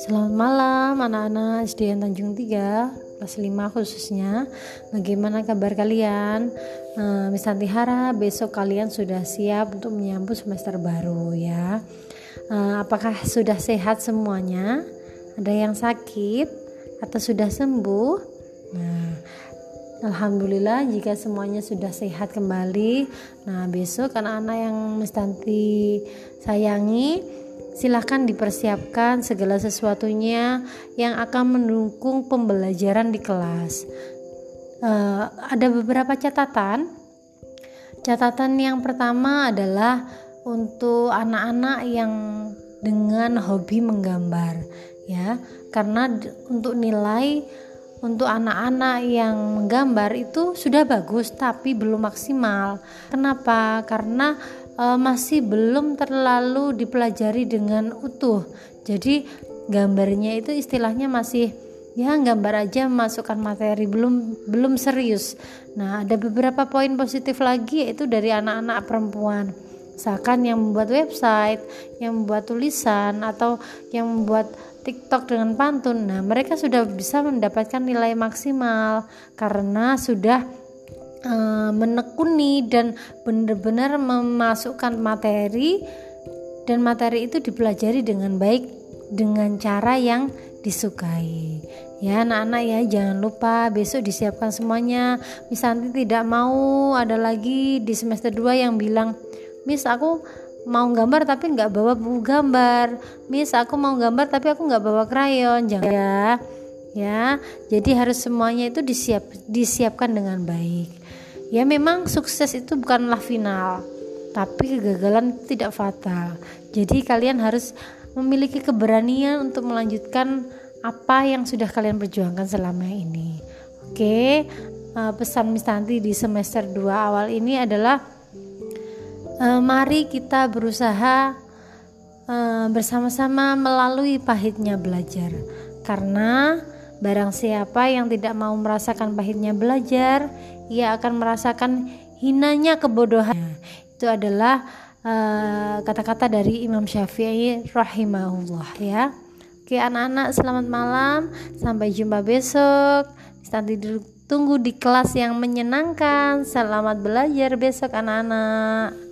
Selamat malam anak-anak SDN Tanjung 3 kelas 5 khususnya Bagaimana kabar kalian? Uh, Miss Tanti harap besok kalian sudah siap untuk menyambut semester baru ya uh, Apakah sudah sehat semuanya? Ada yang sakit? Atau sudah sembuh? Nah, Alhamdulillah jika semuanya sudah sehat kembali Nah besok anak-anak yang Miss Tanti sayangi silahkan dipersiapkan segala sesuatunya yang akan mendukung pembelajaran di kelas. Uh, ada beberapa catatan. Catatan yang pertama adalah untuk anak-anak yang dengan hobi menggambar, ya, karena untuk nilai untuk anak-anak yang menggambar itu sudah bagus tapi belum maksimal. Kenapa? Karena uh, masih belum terlalu dipelajari dengan utuh. Jadi gambarnya itu istilahnya masih ya gambar aja masukkan materi belum belum serius. Nah, ada beberapa poin positif lagi yaitu dari anak-anak perempuan. Misalkan yang membuat website, yang membuat tulisan atau yang membuat TikTok dengan pantun. Nah, mereka sudah bisa mendapatkan nilai maksimal karena sudah uh, menekuni dan benar-benar memasukkan materi dan materi itu dipelajari dengan baik dengan cara yang disukai ya anak-anak ya jangan lupa besok disiapkan semuanya Santi tidak mau ada lagi di semester 2 yang bilang Miss aku mau gambar tapi nggak bawa buku gambar Miss aku mau gambar tapi aku nggak bawa krayon jangan ya ya jadi harus semuanya itu disiap disiapkan dengan baik Ya memang sukses itu bukanlah final, tapi kegagalan tidak fatal. Jadi kalian harus memiliki keberanian untuk melanjutkan apa yang sudah kalian perjuangkan selama ini. Oke, uh, pesan Miss Tanti di semester 2 awal ini adalah uh, mari kita berusaha uh, bersama-sama melalui pahitnya belajar. Karena Barang siapa yang tidak mau merasakan pahitnya belajar, ia akan merasakan hinanya kebodohan. Itu adalah eh, kata-kata uh, dari Imam Syafi'i rahimahullah ya. Oke anak-anak selamat malam, sampai jumpa besok. Nanti tunggu di kelas yang menyenangkan. Selamat belajar besok anak-anak.